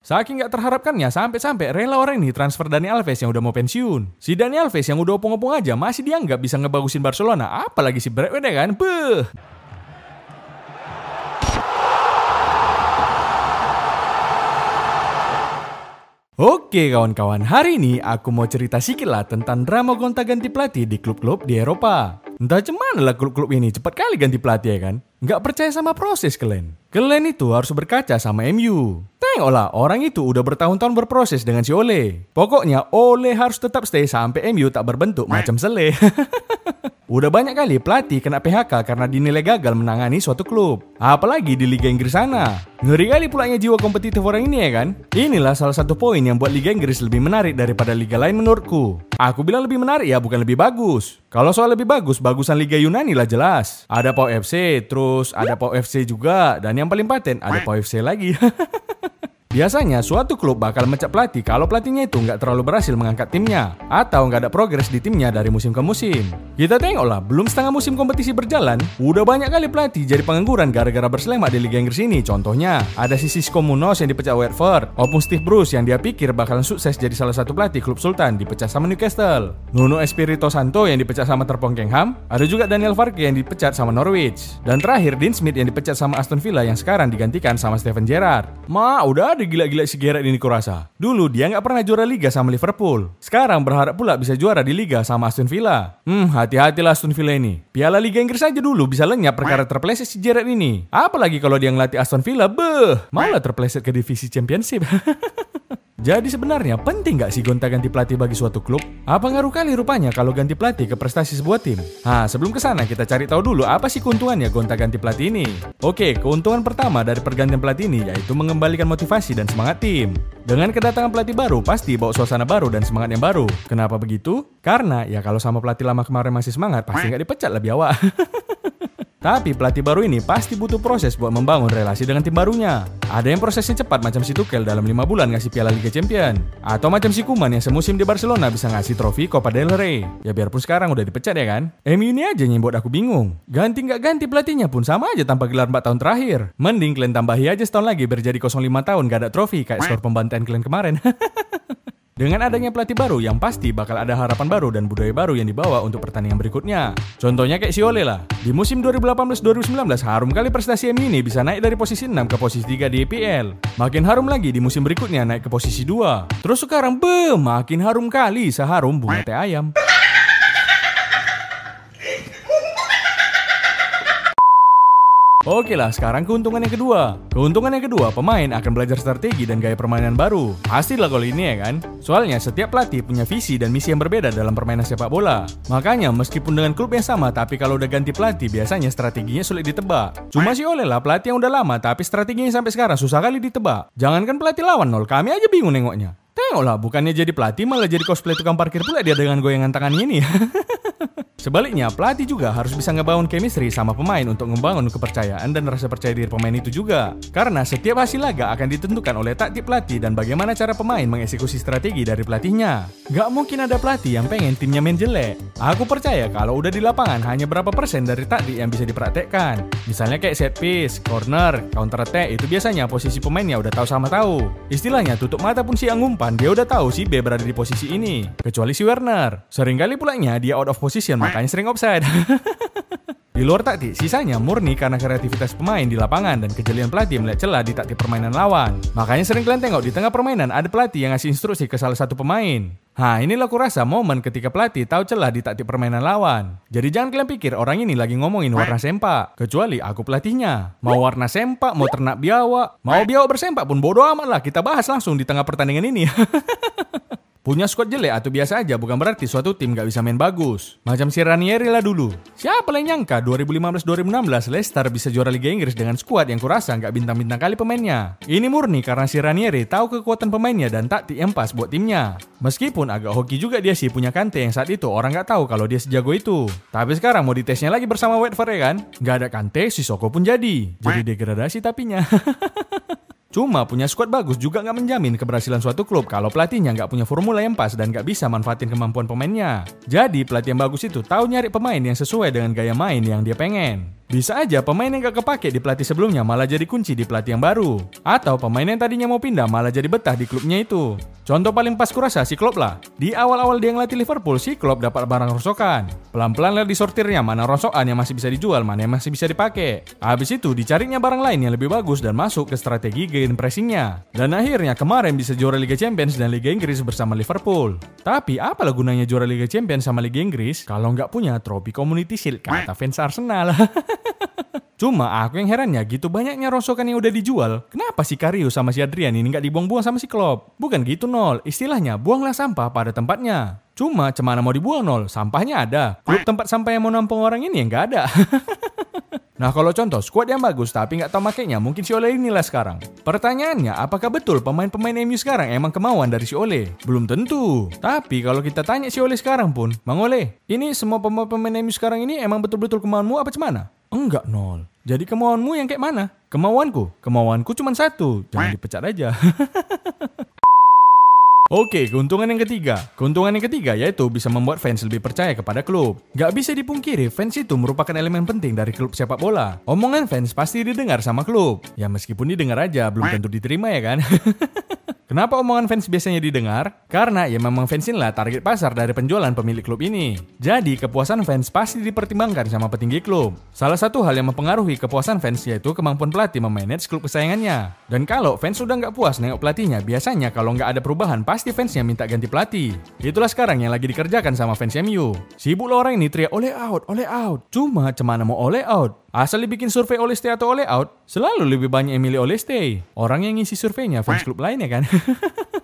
Saking gak terharapkannya sampai-sampai rela orang ini transfer Dani Alves yang udah mau pensiun. Si Dani Alves yang udah opung-opung aja masih dianggap bisa ngebagusin Barcelona. Apalagi si Brad kan? Beuh. Oke kawan-kawan, hari ini aku mau cerita sedikit lah tentang drama gonta-ganti pelatih di klub-klub di Eropa. Entah cuman lah klub-klub ini cepat kali ganti pelatih ya kan? Nggak percaya sama proses kalian. Kalian itu harus berkaca sama MU. Tengoklah, orang itu udah bertahun-tahun berproses dengan si Ole. Pokoknya Ole harus tetap stay sampai MU tak berbentuk macam sele. Udah banyak kali pelatih kena PHK karena dinilai gagal menangani suatu klub. Apalagi di Liga Inggris sana. Ngeri kali pulanya jiwa kompetitif orang ini ya kan? Inilah salah satu poin yang buat Liga Inggris lebih menarik daripada liga lain menurutku. Aku bilang lebih menarik ya, bukan lebih bagus. Kalau soal lebih bagus, bagusan Liga Yunani lah jelas. Ada Pau FC, terus ada Pau FC juga, dan yang paling paten ada Pau FC lagi. Biasanya suatu klub bakal mencap pelatih kalau pelatihnya itu nggak terlalu berhasil mengangkat timnya atau nggak ada progres di timnya dari musim ke musim. Kita tengoklah, belum setengah musim kompetisi berjalan, udah banyak kali pelatih jadi pengangguran gara-gara berselemak di Liga Inggris ini. Contohnya, ada si Cisco Munoz yang dipecat Watford, maupun Steve Bruce yang dia pikir bakalan sukses jadi salah satu pelatih klub Sultan dipecat sama Newcastle. Nuno Espirito Santo yang dipecat sama Terpongkengham, ada juga Daniel Farke yang dipecat sama Norwich, dan terakhir Dean Smith yang dipecat sama Aston Villa yang sekarang digantikan sama Steven Gerrard. Ma, udah ada gila-gila si Gerrard ini kurasa. Dulu dia nggak pernah juara Liga sama Liverpool. Sekarang berharap pula bisa juara di Liga sama Aston Villa. Hmm, hati-hatilah Aston Villa ini. Piala Liga Inggris aja dulu bisa lenyap perkara terpleset si Gerrard ini. Apalagi kalau dia ngelatih Aston Villa, beh, malah terpleset ke divisi Championship. Jadi sebenarnya penting nggak sih gonta-ganti pelatih bagi suatu klub? Apa ngaruh kali rupanya kalau ganti pelatih ke prestasi sebuah tim? Nah, sebelum ke sana kita cari tahu dulu apa sih keuntungannya gonta-ganti pelatih ini. Oke, keuntungan pertama dari pergantian pelatih ini yaitu mengembalikan motivasi dan semangat tim. Dengan kedatangan pelatih baru, pasti bawa suasana baru dan semangat yang baru. Kenapa begitu? Karena ya kalau sama pelatih lama kemarin masih semangat, pasti nggak dipecat lebih awak. Tapi pelatih baru ini pasti butuh proses buat membangun relasi dengan tim barunya. Ada yang prosesnya cepat macam si Tuchel dalam 5 bulan ngasih piala Liga Champion. Atau macam si Kuman yang semusim di Barcelona bisa ngasih trofi Copa del Rey. Ya biarpun sekarang udah dipecat ya kan. MU ini aja yang buat aku bingung. Ganti nggak ganti pelatihnya pun sama aja tanpa gelar 4 tahun terakhir. Mending kalian tambahi aja setahun lagi biar jadi 05 tahun gak ada trofi kayak skor pembantaian kalian kemarin. Dengan adanya pelatih baru yang pasti bakal ada harapan baru dan budaya baru yang dibawa untuk pertandingan berikutnya. Contohnya kayak si Ole lah. Di musim 2018-2019 harum kali prestasi MU ini bisa naik dari posisi 6 ke posisi 3 di EPL. Makin harum lagi di musim berikutnya naik ke posisi 2. Terus sekarang be makin harum kali seharum bunga teh ayam. Oke lah, sekarang keuntungan yang kedua. Keuntungan yang kedua, pemain akan belajar strategi dan gaya permainan baru. Pasti lah kalau ini ya kan. Soalnya setiap pelatih punya visi dan misi yang berbeda dalam permainan sepak bola. Makanya meskipun dengan klub yang sama, tapi kalau udah ganti pelatih, biasanya strateginya sulit ditebak. Cuma sih oleh lah pelatih yang udah lama, tapi strateginya sampai sekarang susah kali ditebak. Jangankan pelatih lawan nol, kami aja bingung nengoknya. Tengoklah, bukannya jadi pelatih malah jadi cosplay tukang parkir pula dia dengan goyangan tangan ini. Sebaliknya, pelatih juga harus bisa ngebangun chemistry sama pemain untuk membangun kepercayaan dan rasa percaya diri pemain itu juga. Karena setiap hasil laga akan ditentukan oleh taktik pelatih dan bagaimana cara pemain mengeksekusi strategi dari pelatihnya. Gak mungkin ada pelatih yang pengen timnya main jelek. Aku percaya kalau udah di lapangan hanya berapa persen dari taktik yang bisa dipraktekkan. Misalnya kayak set piece, corner, counter attack itu biasanya posisi pemainnya udah tahu sama tahu. Istilahnya tutup mata pun siang umpan dia udah tahu si B berada di posisi ini. Kecuali si Werner. Seringkali pulanya dia out of position makanya sering offside. Di luar taktik, sisanya murni karena kreativitas pemain di lapangan dan kejelian pelatih melihat celah di taktik permainan lawan. Makanya sering kalian tengok di tengah permainan ada pelatih yang ngasih instruksi ke salah satu pemain. Nah, inilah aku rasa momen ketika pelatih tahu celah di taktik permainan lawan. Jadi jangan kalian pikir orang ini lagi ngomongin warna sempak. Kecuali aku pelatihnya. Mau warna sempak, mau ternak biawak, mau biawak bersempak pun bodoh amat lah. Kita bahas langsung di tengah pertandingan ini. Punya squad jelek atau biasa aja bukan berarti suatu tim gak bisa main bagus. Macam si Ranieri lah dulu. Siapa yang nyangka 2015-2016 Leicester bisa juara Liga Inggris dengan squad yang kurasa gak bintang-bintang kali pemainnya. Ini murni karena si Ranieri tahu kekuatan pemainnya dan taktik yang pas buat timnya. Meskipun agak hoki juga dia sih punya Kante yang saat itu orang gak tahu kalau dia sejago itu. Tapi sekarang mau ditesnya lagi bersama Watford ya kan? Gak ada Kante, si Soko pun jadi. Jadi degradasi tapinya. Cuma punya squad bagus juga nggak menjamin keberhasilan suatu klub kalau pelatihnya nggak punya formula yang pas dan nggak bisa manfaatin kemampuan pemainnya. Jadi pelatih yang bagus itu tahu nyari pemain yang sesuai dengan gaya main yang dia pengen. Bisa aja pemain yang gak kepake di pelatih sebelumnya malah jadi kunci di pelatih yang baru. Atau pemain yang tadinya mau pindah malah jadi betah di klubnya itu. Contoh paling pas kurasa si Klopp lah. Di awal-awal dia ngelatih Liverpool, si Klopp dapat barang rosokan. Pelan-pelan lihat disortirnya mana rosokan yang masih bisa dijual, mana yang masih bisa dipakai. Habis itu dicarinya barang lain yang lebih bagus dan masuk ke strategi game pressingnya. Dan akhirnya kemarin bisa juara Liga Champions dan Liga Inggris bersama Liverpool. Tapi apalah gunanya juara Liga Champions sama Liga Inggris kalau nggak punya trofi Community Shield kata fans Arsenal. Cuma aku yang herannya gitu banyaknya rosokan yang udah dijual. Kenapa si Karius sama si Adrian ini nggak dibuang-buang sama si Klopp? Bukan gitu nol. Istilahnya buanglah sampah pada tempatnya. Cuma cemana mau dibuang nol? Sampahnya ada. Klub tempat sampah yang mau nampung orang ini yang nggak ada. Nah kalau contoh squad yang bagus tapi nggak tahu makainya mungkin si Ole inilah sekarang. Pertanyaannya apakah betul pemain-pemain MU sekarang emang kemauan dari si Ole? Belum tentu. Tapi kalau kita tanya si Ole sekarang pun, Mang Ole, ini semua pemain-pemain MU sekarang ini emang betul-betul kemauanmu apa cemana? Enggak nol. Jadi kemauanmu yang kayak mana? Kemauanku? Kemauanku cuma satu. Jangan dipecat aja. Oke, keuntungan yang ketiga. Keuntungan yang ketiga yaitu bisa membuat fans lebih percaya kepada klub. Gak bisa dipungkiri, fans itu merupakan elemen penting dari klub sepak bola. Omongan fans pasti didengar sama klub. Ya meskipun didengar aja, belum tentu diterima ya kan? Kenapa omongan fans biasanya didengar? Karena ya memang fans inilah target pasar dari penjualan pemilik klub ini. Jadi kepuasan fans pasti dipertimbangkan sama petinggi klub. Salah satu hal yang mempengaruhi kepuasan fans yaitu kemampuan pelatih memanage klub kesayangannya. Dan kalau fans sudah nggak puas nengok pelatihnya, biasanya kalau nggak ada perubahan pasti fansnya minta ganti pelatih. Itulah sekarang yang lagi dikerjakan sama fans MU. Sibuk lo orang ini teriak oleh out, oleh out. Cuma cemana mau oleh out? Asal dibikin survei oleh stay atau oleh out, selalu lebih banyak yang milih oleh stay. Orang yang ngisi surveinya fans klub lainnya kan.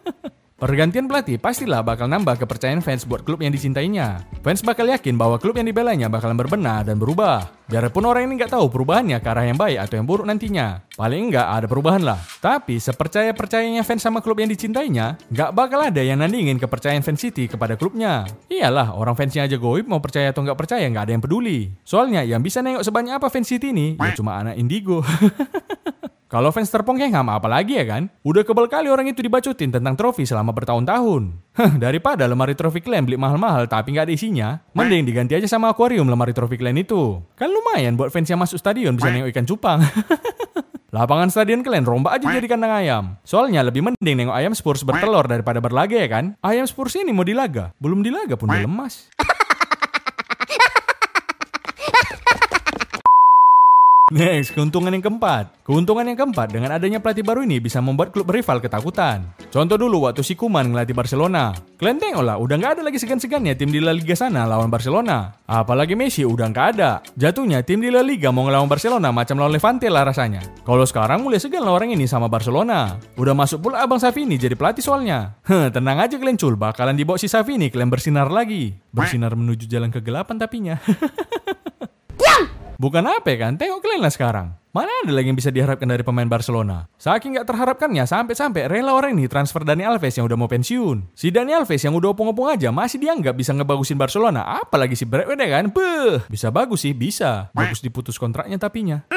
Pergantian pelatih pastilah bakal nambah kepercayaan fans buat klub yang dicintainya. Fans bakal yakin bahwa klub yang dibelanya bakalan berbenah dan berubah. Biarpun orang ini nggak tahu perubahannya ke arah yang baik atau yang buruk nantinya. Paling nggak ada perubahan lah. Tapi sepercaya-percayanya fans sama klub yang dicintainya, nggak bakal ada yang nandingin kepercayaan fans City kepada klubnya. Iyalah, orang fansnya aja goib mau percaya atau nggak percaya nggak ada yang peduli. Soalnya yang bisa nengok sebanyak apa fans City ini, ya cuma anak indigo. Kalau fans Terpongkengham apalagi ya kan? Udah kebal kali orang itu dibacutin tentang trofi selama bertahun-tahun. Hah, daripada lemari trofi klan beli mahal-mahal tapi nggak ada isinya, mending diganti aja sama akuarium lemari trofi klan itu. Kan lumayan buat fans yang masuk stadion bisa nengok ikan cupang. Lapangan stadion kalian rombak aja jadi kandang ayam. Soalnya lebih mending nengok ayam Spurs bertelur daripada berlaga ya kan? Ayam Spurs ini mau dilaga, belum dilaga pun udah lemas. Next, keuntungan yang keempat. Keuntungan yang keempat dengan adanya pelatih baru ini bisa membuat klub rival ketakutan. Contoh dulu waktu si Kuman ngelatih Barcelona. Kalian tengok lah, udah nggak ada lagi segan-segannya tim di La Liga sana lawan Barcelona. Apalagi Messi udah nggak ada. Jatuhnya tim di La Liga mau ngelawan Barcelona macam lawan Levante lah rasanya. Kalau sekarang mulai segan lah orang ini sama Barcelona. Udah masuk pula Abang Safini jadi pelatih soalnya. Heh, tenang aja kalian cul, bakalan dibawa si Safini kalian bersinar lagi. Bersinar menuju jalan kegelapan tapinya. Bukan apa ya kan, tengok kalian lah sekarang. Mana ada lagi yang bisa diharapkan dari pemain Barcelona? Saking gak terharapkannya sampai-sampai rela orang ini transfer Dani Alves yang udah mau pensiun. Si Dani Alves yang udah opung-opung aja masih dianggap bisa ngebagusin Barcelona. Apalagi si Bradway kan? Beuh, bisa bagus sih, bisa. Bagus diputus kontraknya tapinya.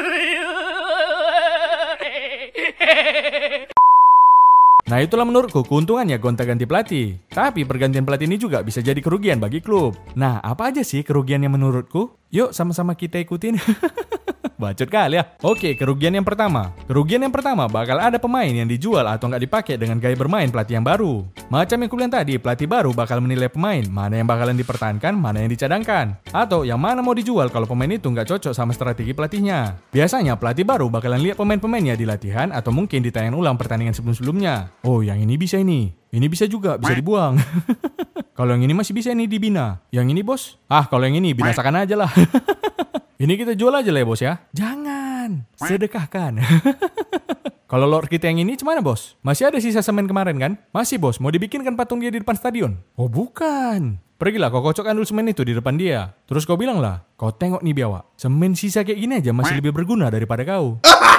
Nah itulah menurutku keuntungannya gonta-ganti pelatih. Tapi pergantian pelatih ini juga bisa jadi kerugian bagi klub. Nah apa aja sih kerugiannya menurutku? Yuk sama-sama kita ikutin. Bacot kali ya. Oke, kerugian yang pertama. Kerugian yang pertama bakal ada pemain yang dijual atau nggak dipakai dengan gaya bermain pelatih yang baru. Macam yang kuliah tadi, pelatih baru bakal menilai pemain, mana yang bakalan dipertahankan, mana yang dicadangkan. Atau yang mana mau dijual kalau pemain itu nggak cocok sama strategi pelatihnya. Biasanya pelatih baru bakalan lihat pemain-pemainnya di latihan atau mungkin di tayangan ulang pertandingan sebelum-sebelumnya. Oh, yang ini bisa ini. Ini bisa juga, bisa dibuang. Kalau yang ini masih bisa nih dibina. Yang ini bos, ah kalau yang ini binasakan aja lah. ini kita jual aja lah ya bos ya. Jangan, sedekahkan. Kalau Lord kita yang ini gimana bos? Masih ada sisa semen kemarin kan? Masih bos, mau dibikinkan patung dia di depan stadion? Oh bukan. Pergilah kau kocokkan dulu semen itu di depan dia. Terus kau bilang lah, kau tengok nih biawak. Semen sisa kayak gini aja masih lebih berguna daripada kau.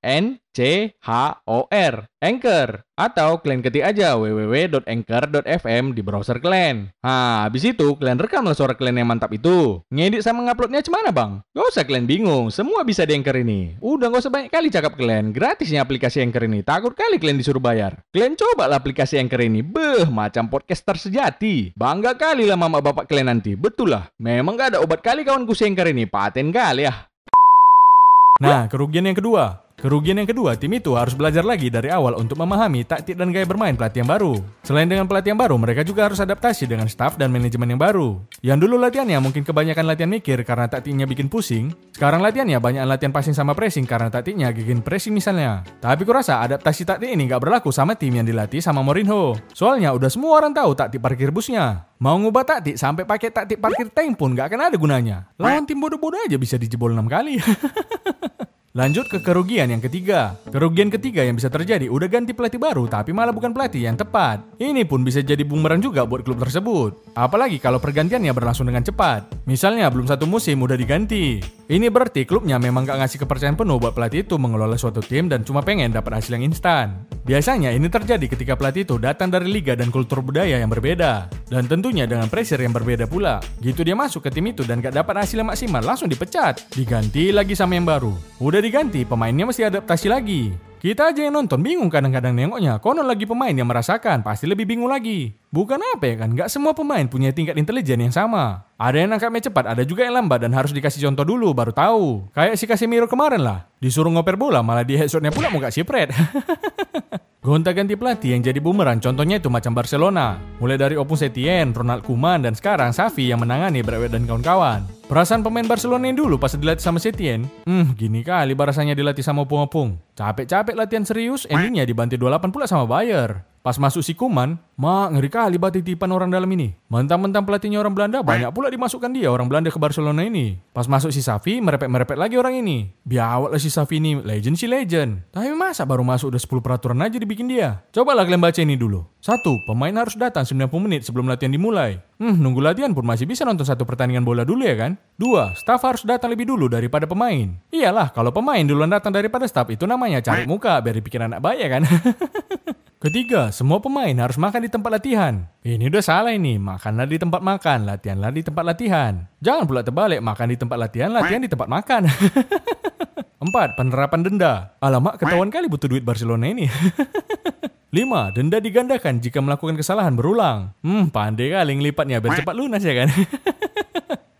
N C H O R Anchor atau kalian ketik aja www.anchor.fm di browser kalian. Nah, habis itu kalian rekamlah suara kalian yang mantap itu. Ngedit sama nguploadnya cemana bang? Gak usah kalian bingung, semua bisa di Anchor ini. Udah gak usah banyak kali cakap kalian, gratisnya aplikasi Anchor ini. Takut kali kalian disuruh bayar. Kalian coba lah aplikasi Anchor ini, beh macam podcaster sejati. Bangga kali lah mama bapak kalian nanti, betul lah. Memang gak ada obat kali kawanku si Anchor ini, paten kali ya. Nah, kerugian yang kedua, Kerugian yang kedua, tim itu harus belajar lagi dari awal untuk memahami taktik dan gaya bermain pelatih yang baru. Selain dengan pelatih yang baru, mereka juga harus adaptasi dengan staff dan manajemen yang baru. Yang dulu latihannya mungkin kebanyakan latihan mikir karena taktiknya bikin pusing, sekarang latihannya banyak latihan passing sama pressing karena taktiknya bikin pressing misalnya. Tapi kurasa adaptasi taktik ini nggak berlaku sama tim yang dilatih sama Mourinho. Soalnya udah semua orang tahu taktik parkir busnya. Mau ngubah taktik sampai pakai taktik parkir tank pun nggak akan ada gunanya. Lawan tim bodoh-bodoh aja bisa dijebol 6 kali. Lanjut ke kerugian yang ketiga. Kerugian ketiga yang bisa terjadi udah ganti pelatih baru tapi malah bukan pelatih yang tepat. Ini pun bisa jadi bumerang juga buat klub tersebut. Apalagi kalau pergantiannya berlangsung dengan cepat. Misalnya belum satu musim udah diganti. Ini berarti klubnya memang gak ngasih kepercayaan penuh buat pelatih itu mengelola suatu tim dan cuma pengen dapat hasil yang instan. Biasanya ini terjadi ketika pelatih itu datang dari liga dan kultur budaya yang berbeda. Dan tentunya dengan pressure yang berbeda pula. Gitu dia masuk ke tim itu dan gak dapat hasil yang maksimal langsung dipecat. Diganti lagi sama yang baru. Udah diganti, pemainnya mesti adaptasi lagi. Kita aja yang nonton bingung kadang-kadang nengoknya. Konon lagi pemain yang merasakan, pasti lebih bingung lagi. Bukan apa ya kan, gak semua pemain punya tingkat intelijen yang sama. Ada yang nangkapnya cepat, ada juga yang lambat dan harus dikasih contoh dulu baru tahu. Kayak si Casemiro kemarin lah, disuruh ngoper bola malah di headshotnya pula mau gak sipret. Gonta ganti pelatih yang jadi bumerang contohnya itu macam Barcelona. Mulai dari Opus Setien, Ronald Koeman, dan sekarang Safi yang menangani Brewet dan kawan-kawan. Perasaan pemain Barcelona yang dulu pas dilatih sama Setien, hmm gini kali barasannya dilatih sama Opung-Opung. Capek-capek latihan serius, endingnya dibantai 28 pula sama Bayer. Pas masuk si Kuman, mak ngeri kali batik tipan orang dalam ini. Mentang-mentang pelatihnya orang Belanda, banyak pula dimasukkan dia orang Belanda ke Barcelona ini. Pas masuk si Safi, merepet-merepet lagi orang ini. Biawak lah si Safi ini, legend si legend. Tapi masa baru masuk udah 10 peraturan aja dibikin dia? Cobalah kalian baca ini dulu. Satu, pemain harus datang 90 menit sebelum latihan dimulai. Hmm, nunggu latihan pun masih bisa nonton satu pertandingan bola dulu ya kan? Dua, staff harus datang lebih dulu daripada pemain. Iyalah, kalau pemain duluan datang daripada staff itu namanya cari muka biar dipikir anak baik ya kan? Ketiga, semua pemain harus makan di tempat latihan. Ini udah salah ini, makanlah di tempat makan, latihanlah di tempat latihan. Jangan pula terbalik, makan di tempat latihan, latihan di tempat makan. Empat, penerapan denda. Alamak, ketahuan kali butuh duit Barcelona ini. Lima, denda digandakan jika melakukan kesalahan berulang. Hmm, pandai kali ngelipatnya biar cepat lunas ya kan?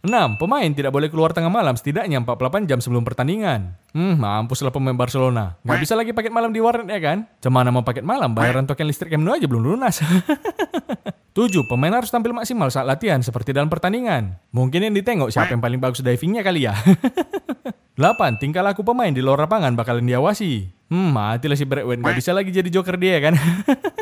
6. Pemain tidak boleh keluar tengah malam setidaknya 48 jam sebelum pertandingan. Hmm, mampuslah pemain Barcelona. Nggak bisa lagi paket malam di warnet ya kan? Cemana mau paket malam, bayaran token listrik Nou aja belum lunas. 7. Pemain harus tampil maksimal saat latihan seperti dalam pertandingan. Mungkin yang ditengok siapa yang paling bagus divingnya kali ya. 8. Tingkah laku pemain di luar lapangan bakalan diawasi. Hmm, matilah si Bradway. Nggak bisa lagi jadi joker dia kan?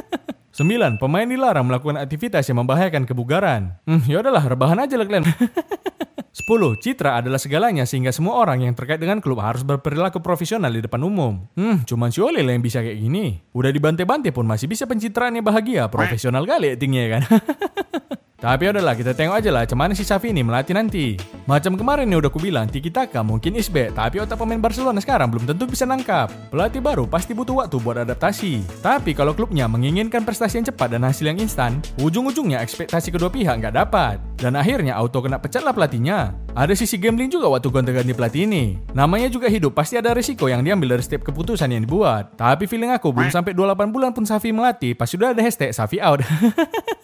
9. Pemain dilarang melakukan aktivitas yang membahayakan kebugaran. Hmm, yaudahlah, rebahan aja lah kalian. 10. Citra adalah segalanya sehingga semua orang yang terkait dengan klub harus berperilaku profesional di depan umum. Hmm, cuman si Ole lah yang bisa kayak gini. Udah dibantai-bantai pun masih bisa pencitraannya bahagia, profesional kali actingnya kan. Tapi udahlah kita tengok aja lah cuman si Safi ini melatih nanti. Macam kemarin nih udah kubilang Tiki Taka mungkin isbe tapi otak pemain Barcelona sekarang belum tentu bisa nangkap. Pelatih baru pasti butuh waktu buat adaptasi. Tapi kalau klubnya menginginkan prestasi yang cepat dan hasil yang instan, ujung-ujungnya ekspektasi kedua pihak nggak dapat. Dan akhirnya auto kena pecat lah pelatihnya. Ada sisi gambling juga waktu gonta-ganti pelatih ini. Namanya juga hidup, pasti ada risiko yang diambil dari setiap keputusan yang dibuat. Tapi feeling aku belum sampai 28 bulan pun Safi melatih, pas sudah ada hashtag Safi out.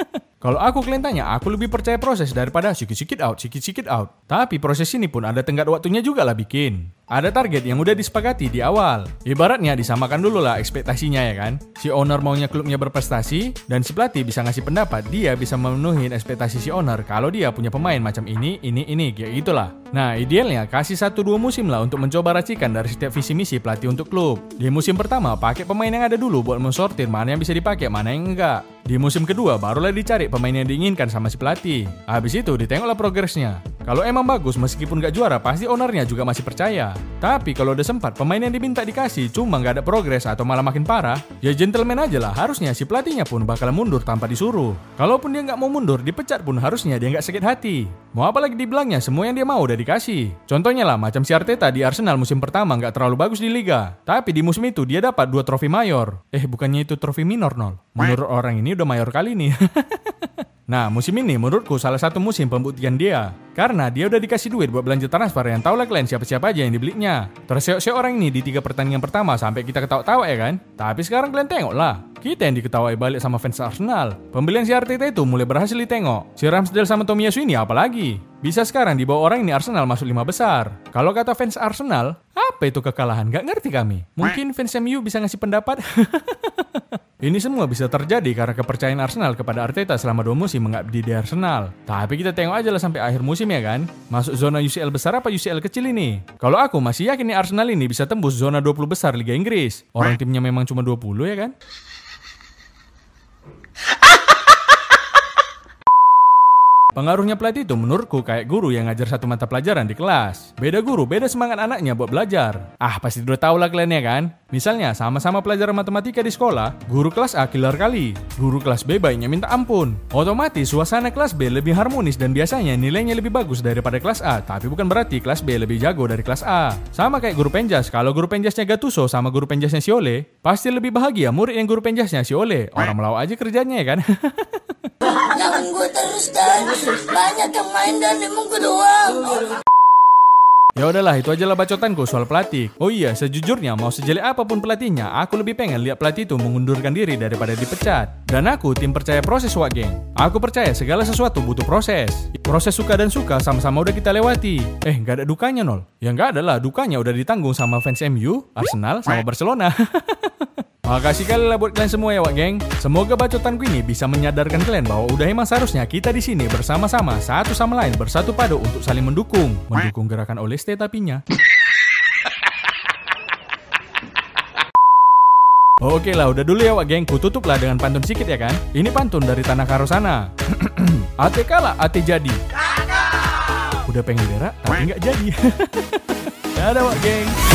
Kalau aku kalian tanya, aku lebih percaya proses daripada sikit-sikit out, sikit-sikit out. Tapi proses ini pun ada tenggat waktunya juga lah bikin. Ada target yang udah disepakati di awal. Ibaratnya disamakan dulu lah ekspektasinya ya kan. Si owner maunya klubnya berprestasi, dan si pelatih bisa ngasih pendapat dia bisa memenuhi ekspektasi si owner kalau dia punya pemain macam ini, ini, ini, kayak gitulah. Nah, idealnya kasih satu dua musim lah untuk mencoba racikan dari setiap visi misi pelatih untuk klub. Di musim pertama, pakai pemain yang ada dulu buat mensortir mana yang bisa dipakai, mana yang enggak. Di musim kedua, barulah dicari pemain yang diinginkan sama si pelatih. Habis itu, ditengoklah progresnya. Kalau emang bagus, meskipun gak juara, pasti ownernya juga masih percaya. Tapi kalau udah sempat pemain yang diminta dikasih cuma gak ada progres atau malah makin parah, ya gentleman aja lah. Harusnya si pelatihnya pun bakal mundur tanpa disuruh. Kalaupun dia nggak mau mundur, dipecat pun harusnya dia nggak sakit hati. Mau apa lagi dibilangnya, semua yang dia mau udah dikasih. Contohnya lah, macam si Arteta di Arsenal musim pertama nggak terlalu bagus di Liga. Tapi di musim itu dia dapat dua trofi mayor. Eh, bukannya itu trofi minor, nol. Menurut orang ini udah mayor kali nih. Nah, musim ini menurutku salah satu musim pembuktian dia. Karena dia udah dikasih duit buat belanja transfer yang tau lah kalian siapa-siapa aja yang dibelinya. Terseok-seok orang ini di tiga pertandingan pertama sampai kita ketawa-tawa ya kan? Tapi sekarang kalian tengok lah. Kita yang diketawai balik sama fans Arsenal. Pembelian si Arteta itu mulai berhasil ditengok. Si Ramsdale sama Tomiyasu ini apalagi? Bisa sekarang di bawah orang ini Arsenal masuk lima besar. Kalau kata fans Arsenal, apa itu kekalahan? Gak ngerti kami. Mungkin fans MU bisa ngasih pendapat? Ini semua bisa terjadi karena kepercayaan Arsenal kepada Arteta selama dua musim mengabdi di Arsenal. Tapi kita tengok aja lah sampai akhir musim ya kan. Masuk zona UCL besar apa UCL kecil ini? Kalau aku masih yakin nih Arsenal ini bisa tembus zona 20 besar Liga Inggris. Orang timnya memang cuma 20 ya kan? Pengaruhnya pelatih itu menurutku kayak guru yang ngajar satu mata pelajaran di kelas. Beda guru, beda semangat anaknya buat belajar. Ah, pasti udah tau lah kalian ya kan? Misalnya, sama-sama pelajaran matematika di sekolah, guru kelas A killer kali, guru kelas B baiknya minta ampun. Otomatis suasana kelas B lebih harmonis dan biasanya nilainya lebih bagus daripada kelas A, tapi bukan berarti kelas B lebih jago dari kelas A. Sama kayak guru penjas, kalau guru penjasnya Gattuso sama guru penjasnya si Ole, pasti lebih bahagia murid yang guru penjasnya si Ole. Orang melawak aja kerjanya ya kan? Gue terus dan banyak yang main dan emang gue doang. Ya udahlah, itu aja lah bacotanku soal pelatih. Oh iya, sejujurnya mau sejelek apa pun pelatihnya, aku lebih pengen lihat pelatih itu mengundurkan diri daripada dipecat. Dan aku tim percaya proses wak geng. Aku percaya segala sesuatu butuh proses. Proses suka dan suka sama-sama udah kita lewati. Eh, nggak ada dukanya nol. Ya nggak ada lah, dukanya udah ditanggung sama fans MU, Arsenal, sama Barcelona. Makasih kali lah buat kalian semua ya Wak Geng. Semoga bacotanku ini bisa menyadarkan kalian bahwa udah emang seharusnya kita di sini bersama-sama satu sama lain bersatu padu untuk saling mendukung. Mendukung gerakan Oleste tapinya. Oke lah, udah dulu ya Wak Geng. Ku tutup lah dengan pantun sedikit ya kan. Ini pantun dari Tanah Karo sana. ate kalah, ate jadi. Udah pengen berak, tapi nggak jadi. Dadah Wak Geng.